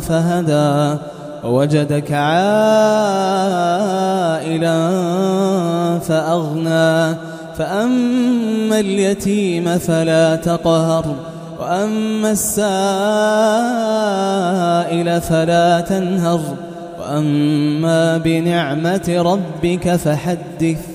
فهدى ووجدك عائلا فأغنى. فأما اليتيم فلا تقهر وأما السائل فلا تنهر وأما بنعمة ربك فحدث.